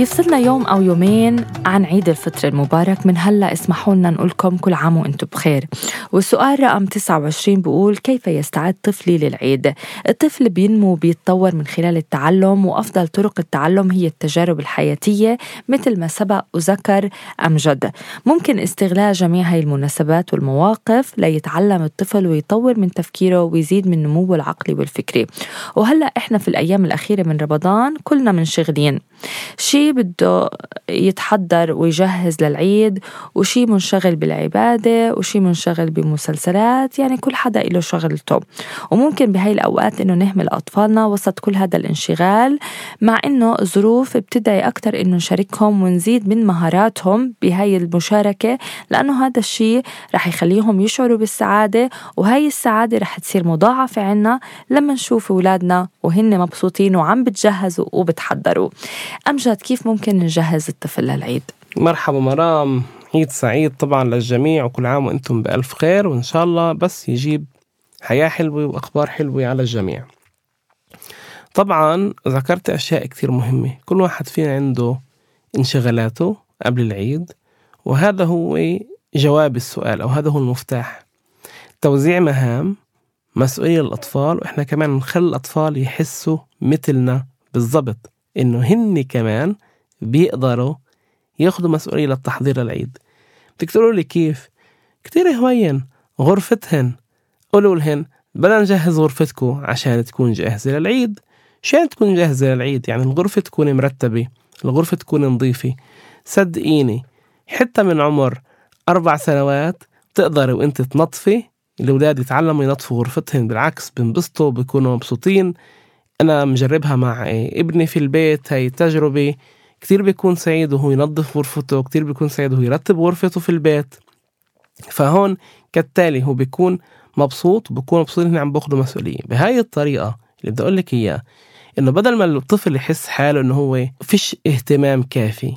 بيفصلنا يوم أو يومين عن عيد الفطر المبارك. من هلأ اسمحوا لنا نقول لكم كل عام وأنتم بخير. والسؤال رقم 29 بيقول كيف يستعد طفلي للعيد؟ الطفل بينمو بيتطور من خلال التعلم وأفضل طرق التعلم هي التجارب الحياتية مثل ما سبق وذكر أمجد ممكن استغلال جميع هاي المناسبات والمواقف ليتعلم الطفل ويطور من تفكيره ويزيد من نموه العقلي والفكري وهلأ إحنا في الأيام الأخيرة من رمضان كلنا منشغلين. شي بده يتحضر ويجهز للعيد وشي منشغل بالعبادة وشي منشغل بمسلسلات يعني كل حدا له شغلته. وممكن بهاي الأوقات إنه نهمل أطفالنا وسط كل هذا الانشغال مع إنه الظروف بتدعي أكتر إنه نشاركهم ونزيد من مهاراتهم بهاي المشاركة لأنه هذا الشيء رح يخليهم يشعروا بالسعادة وهاي السعادة رح تصير مضاعفة عنا لما نشوف أولادنا وهن مبسوطين وعم بتجهزوا وبتحضروا. أمجد كيف ممكن نجهز الطفل للعيد؟ مرحبا مرام. عيد سعيد طبعا للجميع وكل عام وإنتم بألف خير وإن شاء الله بس يجيب حياة حلوة وأخبار حلوة على الجميع. طبعا ذكرت أشياء كثير مهمة. كل واحد فينا عنده انشغالاته قبل العيد وهذا هو جواب السؤال أو هذا هو المفتاح. توزيع مهام مسؤولية للأطفال وإحنا كمان نخلي الأطفال يحسوا مثلنا بالضبط. إنه هن كمان بيقدروا ياخدوا مسؤولية للتحضير للعيد بدك لي كيف؟ كتير هوين غرفتهن قولوا لهن بدنا نجهز غرفتكم عشان تكون جاهزة للعيد. عشان تكون جاهزة للعيد؟ يعني الغرفة تكون مرتبة الغرفة تكون نظيفة. صدقيني حتى من عمر أربع سنوات تقدري وإنت تنظفي الأولاد يتعلموا ينظفوا غرفتهم بالعكس بنبسطوا بيكونوا مبسوطين. أنا مجربها مع ابني في البيت هاي التجربة كتير بيكون سعيد وهو ينظف غرفته كتير بيكون سعيد وهو يرتب غرفته في البيت. فهون كالتالي هو بيكون مبسوط وبكون مبسوط انه عم باخده مسؤولية. بهاي الطريقة اللي بدي أقول لك اياه إنه بدل ما الطفل يحس حاله إنه هو فيش اهتمام كافي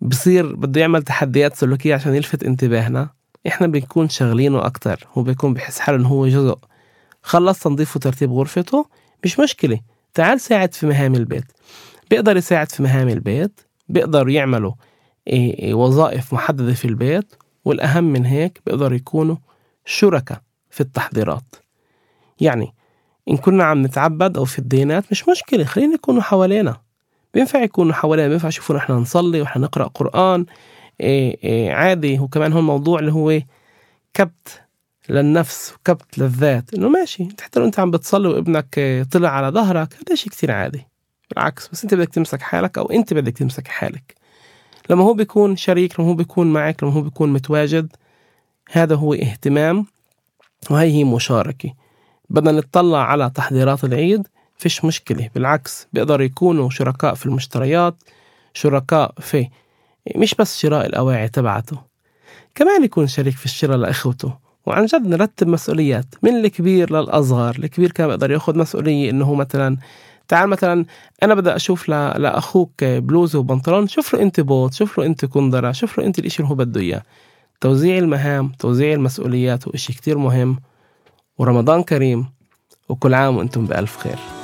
بصير بده يعمل تحديات سلوكية عشان يلفت انتباهنا. إحنا بنكون شغلينه أكتر هو بيكون بحس حاله إنه هو جزء خلص تنظيف وترتيب غرفته. مش مشكلة. تعال ساعد في مهام البيت. بيقدر يساعد في مهام البيت بيقدروا يعملوا إيه، إيه، وظائف محددة في البيت والأهم من هيك بيقدروا يكونوا شركاء في التحضيرات. يعني إن كنا عم نتعبد أو في الدينات مش مشكلة خلينا يكونوا حوالينا. بينفع يكونوا حوالينا بينفع يشوفونا إحنا نصلي وإحنا نقرأ قرآن إيه عادي. وكمان هو الموضوع اللي هو كبت. للنفس وكبت للذات. إنه ماشي حتى لو أنت عم بتصلي وابنك طلع على ظهرك هذا شيء كثير عادي. بالعكس بس أنت بدك تمسك حالك أو أنت بدك تمسك حالك. لما هو بيكون شريك لما هو بيكون معك لما هو بيكون متواجد هذا هو اهتمام وهي هي مشاركة. بدنا نطلع على تحضيرات العيد فيش مشكلة. بالعكس بيقدروا يكونوا شركاء في المشتريات شركاء في مش بس شراء الأواعي تبعته. كمان يكون شريك في الشراء لإخوته. وعن جد نرتب مسؤوليات من الكبير للأصغر؟ الكبير كان بيقدر ياخذ مسؤولية إنه مثلا تعال مثلا أنا بدي أشوف ل... لاخوك بلوزة وبنطلون شوف له أنت بوت شوف له أنت كندرة شوف له أنت الإشي اللي هو بده إياه. توزيع المهام توزيع المسؤوليات هو إشي كتير مهم. ورمضان كريم وكل عام وأنتم بألف خير.